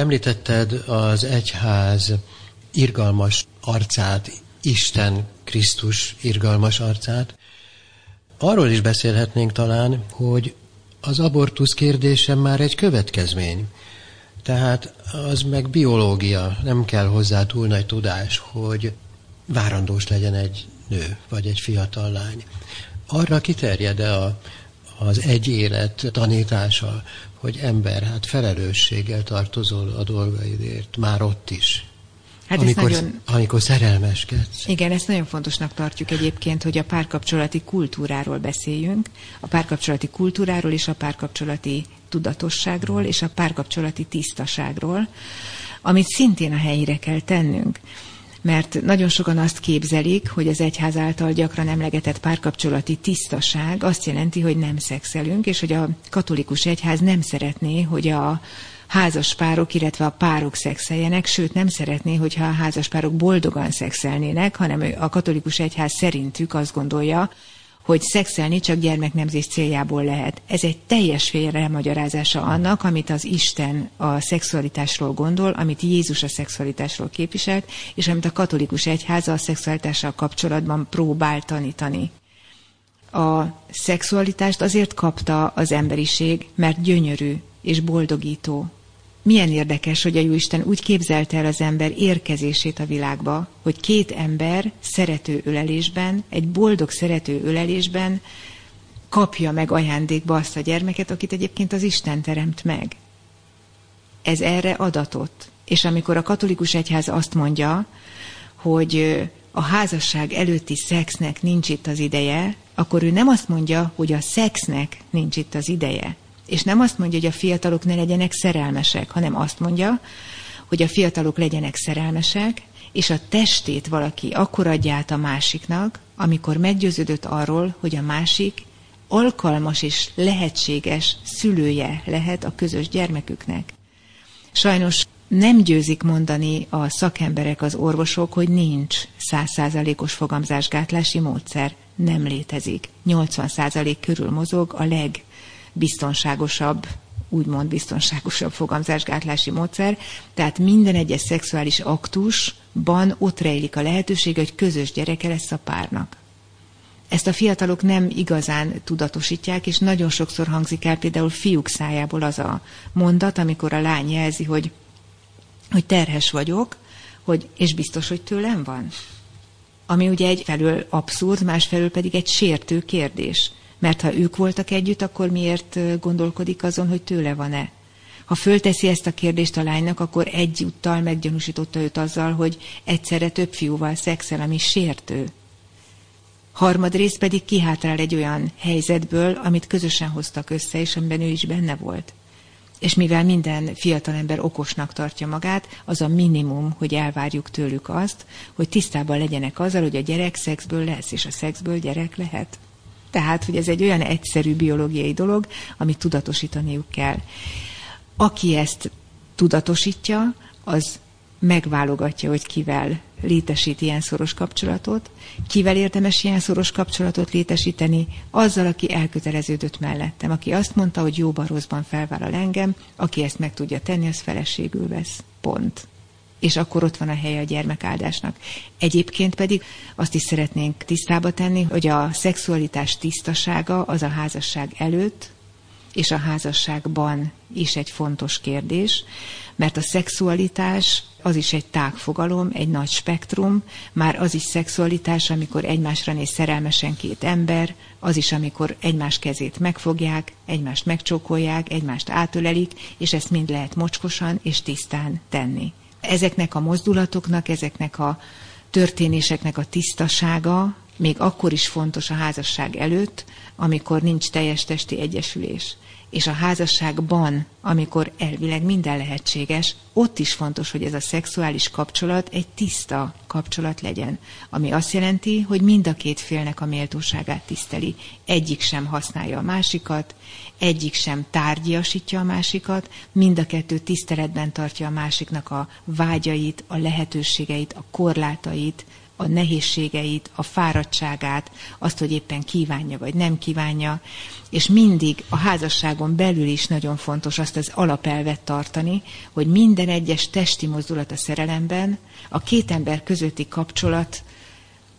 Említetted az egyház irgalmas arcát, Isten Krisztus irgalmas arcát. Arról is beszélhetnénk talán, hogy az abortusz kérdése már egy következmény. Tehát az meg biológia, nem kell hozzá túl nagy tudás, hogy várandós legyen egy nő, vagy egy fiatal lány. Arra kiterjed-e a, az egy élet tanítása, hogy ember, hát felelősséggel tartozol a dolgaidért, már ott is. Hát amikor, nagyon... amikor szerelmeskedsz. Igen, ezt nagyon fontosnak tartjuk egyébként, hogy a párkapcsolati kultúráról beszéljünk, a párkapcsolati kultúráról és a párkapcsolati tudatosságról és a párkapcsolati tisztaságról, amit szintén a helyére kell tennünk mert nagyon sokan azt képzelik, hogy az egyház által gyakran emlegetett párkapcsolati tisztaság azt jelenti, hogy nem szexelünk, és hogy a katolikus egyház nem szeretné, hogy a házas párok, illetve a párok szexeljenek, sőt nem szeretné, hogyha a házas párok boldogan szexelnének, hanem a katolikus egyház szerintük azt gondolja, hogy szexelni csak gyermeknemzés céljából lehet. Ez egy teljes félremagyarázása annak, amit az Isten a szexualitásról gondol, amit Jézus a szexualitásról képviselt, és amit a katolikus egyháza a szexualitással kapcsolatban próbál tanítani. A szexualitást azért kapta az emberiség, mert gyönyörű és boldogító, milyen érdekes, hogy a Jóisten úgy képzelte el az ember érkezését a világba, hogy két ember szerető ölelésben, egy boldog szerető ölelésben kapja meg ajándékba azt a gyermeket, akit egyébként az Isten teremt meg. Ez erre adatot. És amikor a katolikus egyház azt mondja, hogy a házasság előtti szexnek nincs itt az ideje, akkor ő nem azt mondja, hogy a szexnek nincs itt az ideje, és nem azt mondja, hogy a fiatalok ne legyenek szerelmesek, hanem azt mondja, hogy a fiatalok legyenek szerelmesek, és a testét valaki akkor adja át a másiknak, amikor meggyőződött arról, hogy a másik alkalmas és lehetséges szülője lehet a közös gyermeküknek. Sajnos nem győzik mondani a szakemberek, az orvosok, hogy nincs százszázalékos fogamzásgátlási módszer. Nem létezik. 80 százalék körül mozog a leg biztonságosabb úgymond biztonságosabb fogamzásgátlási módszer, tehát minden egyes szexuális aktusban ott rejlik a lehetőség, hogy közös gyereke lesz a párnak. Ezt a fiatalok nem igazán tudatosítják, és nagyon sokszor hangzik el például fiúk szájából az a mondat, amikor a lány jelzi, hogy, hogy terhes vagyok, hogy, és biztos, hogy tőlem van. Ami ugye egyfelől abszurd, másfelől pedig egy sértő kérdés. Mert ha ők voltak együtt, akkor miért gondolkodik azon, hogy tőle van-e? Ha fölteszi ezt a kérdést a lánynak, akkor egyúttal meggyanúsította őt azzal, hogy egyszerre több fiúval szexel, ami sértő. Harmadrészt pedig kihátrál egy olyan helyzetből, amit közösen hoztak össze, és amiben ő is benne volt. És mivel minden fiatalember okosnak tartja magát, az a minimum, hogy elvárjuk tőlük azt, hogy tisztában legyenek azzal, hogy a gyerek szexből lesz, és a szexből gyerek lehet. Tehát, hogy ez egy olyan egyszerű biológiai dolog, amit tudatosítaniuk kell. Aki ezt tudatosítja, az megválogatja, hogy kivel létesít ilyen szoros kapcsolatot, kivel érdemes ilyen szoros kapcsolatot létesíteni, azzal, aki elköteleződött mellettem, aki azt mondta, hogy jóban rosszban felvállal engem, aki ezt meg tudja tenni, az feleségül vesz. Pont és akkor ott van a helye a gyermekáldásnak. Egyébként pedig azt is szeretnénk tisztába tenni, hogy a szexualitás tisztasága az a házasság előtt és a házasságban is egy fontos kérdés, mert a szexualitás az is egy tágfogalom, egy nagy spektrum, már az is szexualitás, amikor egymásra néz szerelmesen két ember, az is, amikor egymás kezét megfogják, egymást megcsókolják, egymást átölelik, és ezt mind lehet mocskosan és tisztán tenni ezeknek a mozdulatoknak, ezeknek a történéseknek a tisztasága még akkor is fontos a házasság előtt, amikor nincs teljes testi egyesülés és a házasságban, amikor elvileg minden lehetséges, ott is fontos, hogy ez a szexuális kapcsolat egy tiszta kapcsolat legyen, ami azt jelenti, hogy mind a két félnek a méltóságát tiszteli. Egyik sem használja a másikat, egyik sem tárgyiasítja a másikat, mind a kettő tiszteletben tartja a másiknak a vágyait, a lehetőségeit, a korlátait, a nehézségeit, a fáradtságát, azt, hogy éppen kívánja vagy nem kívánja, és mindig a házasságon belül is nagyon fontos azt az alapelvet tartani, hogy minden egyes testi mozdulat a szerelemben, a két ember közötti kapcsolat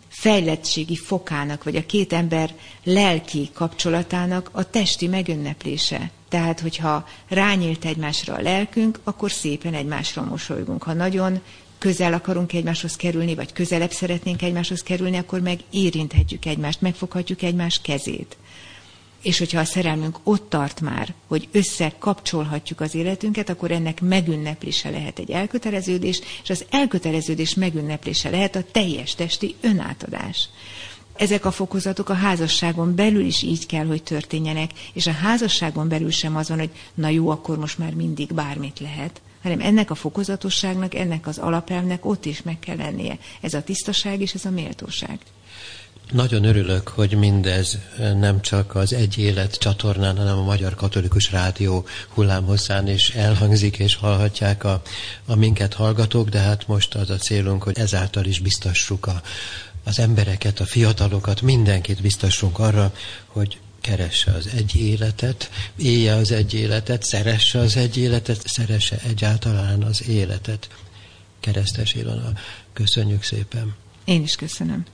fejlettségi fokának, vagy a két ember lelki kapcsolatának a testi megünneplése. Tehát, hogyha rányílt egymásra a lelkünk, akkor szépen egymásra mosolygunk. Ha nagyon közel akarunk egymáshoz kerülni, vagy közelebb szeretnénk egymáshoz kerülni, akkor meg érinthetjük egymást, megfoghatjuk egymás kezét. És hogyha a szerelmünk ott tart már, hogy összekapcsolhatjuk az életünket, akkor ennek megünneplése lehet egy elköteleződés, és az elköteleződés megünneplése lehet a teljes testi önátadás. Ezek a fokozatok a házasságon belül is így kell, hogy történjenek, és a házasságon belül sem az van, hogy na jó, akkor most már mindig bármit lehet, hanem ennek a fokozatosságnak, ennek az alapelvnek ott is meg kell lennie. Ez a tisztaság és ez a méltóság. Nagyon örülök, hogy mindez nem csak az Egy Élet csatornán, hanem a Magyar Katolikus Rádió hullámhosszán is elhangzik, és hallhatják a, a minket hallgatók, de hát most az a célunk, hogy ezáltal is biztassuk a, az embereket, a fiatalokat, mindenkit biztassunk arra, hogy keresse az egy életet, élje az egy életet, szeresse az egy életet, szeresse egyáltalán az életet. Keresztes Ilona, köszönjük szépen. Én is köszönöm.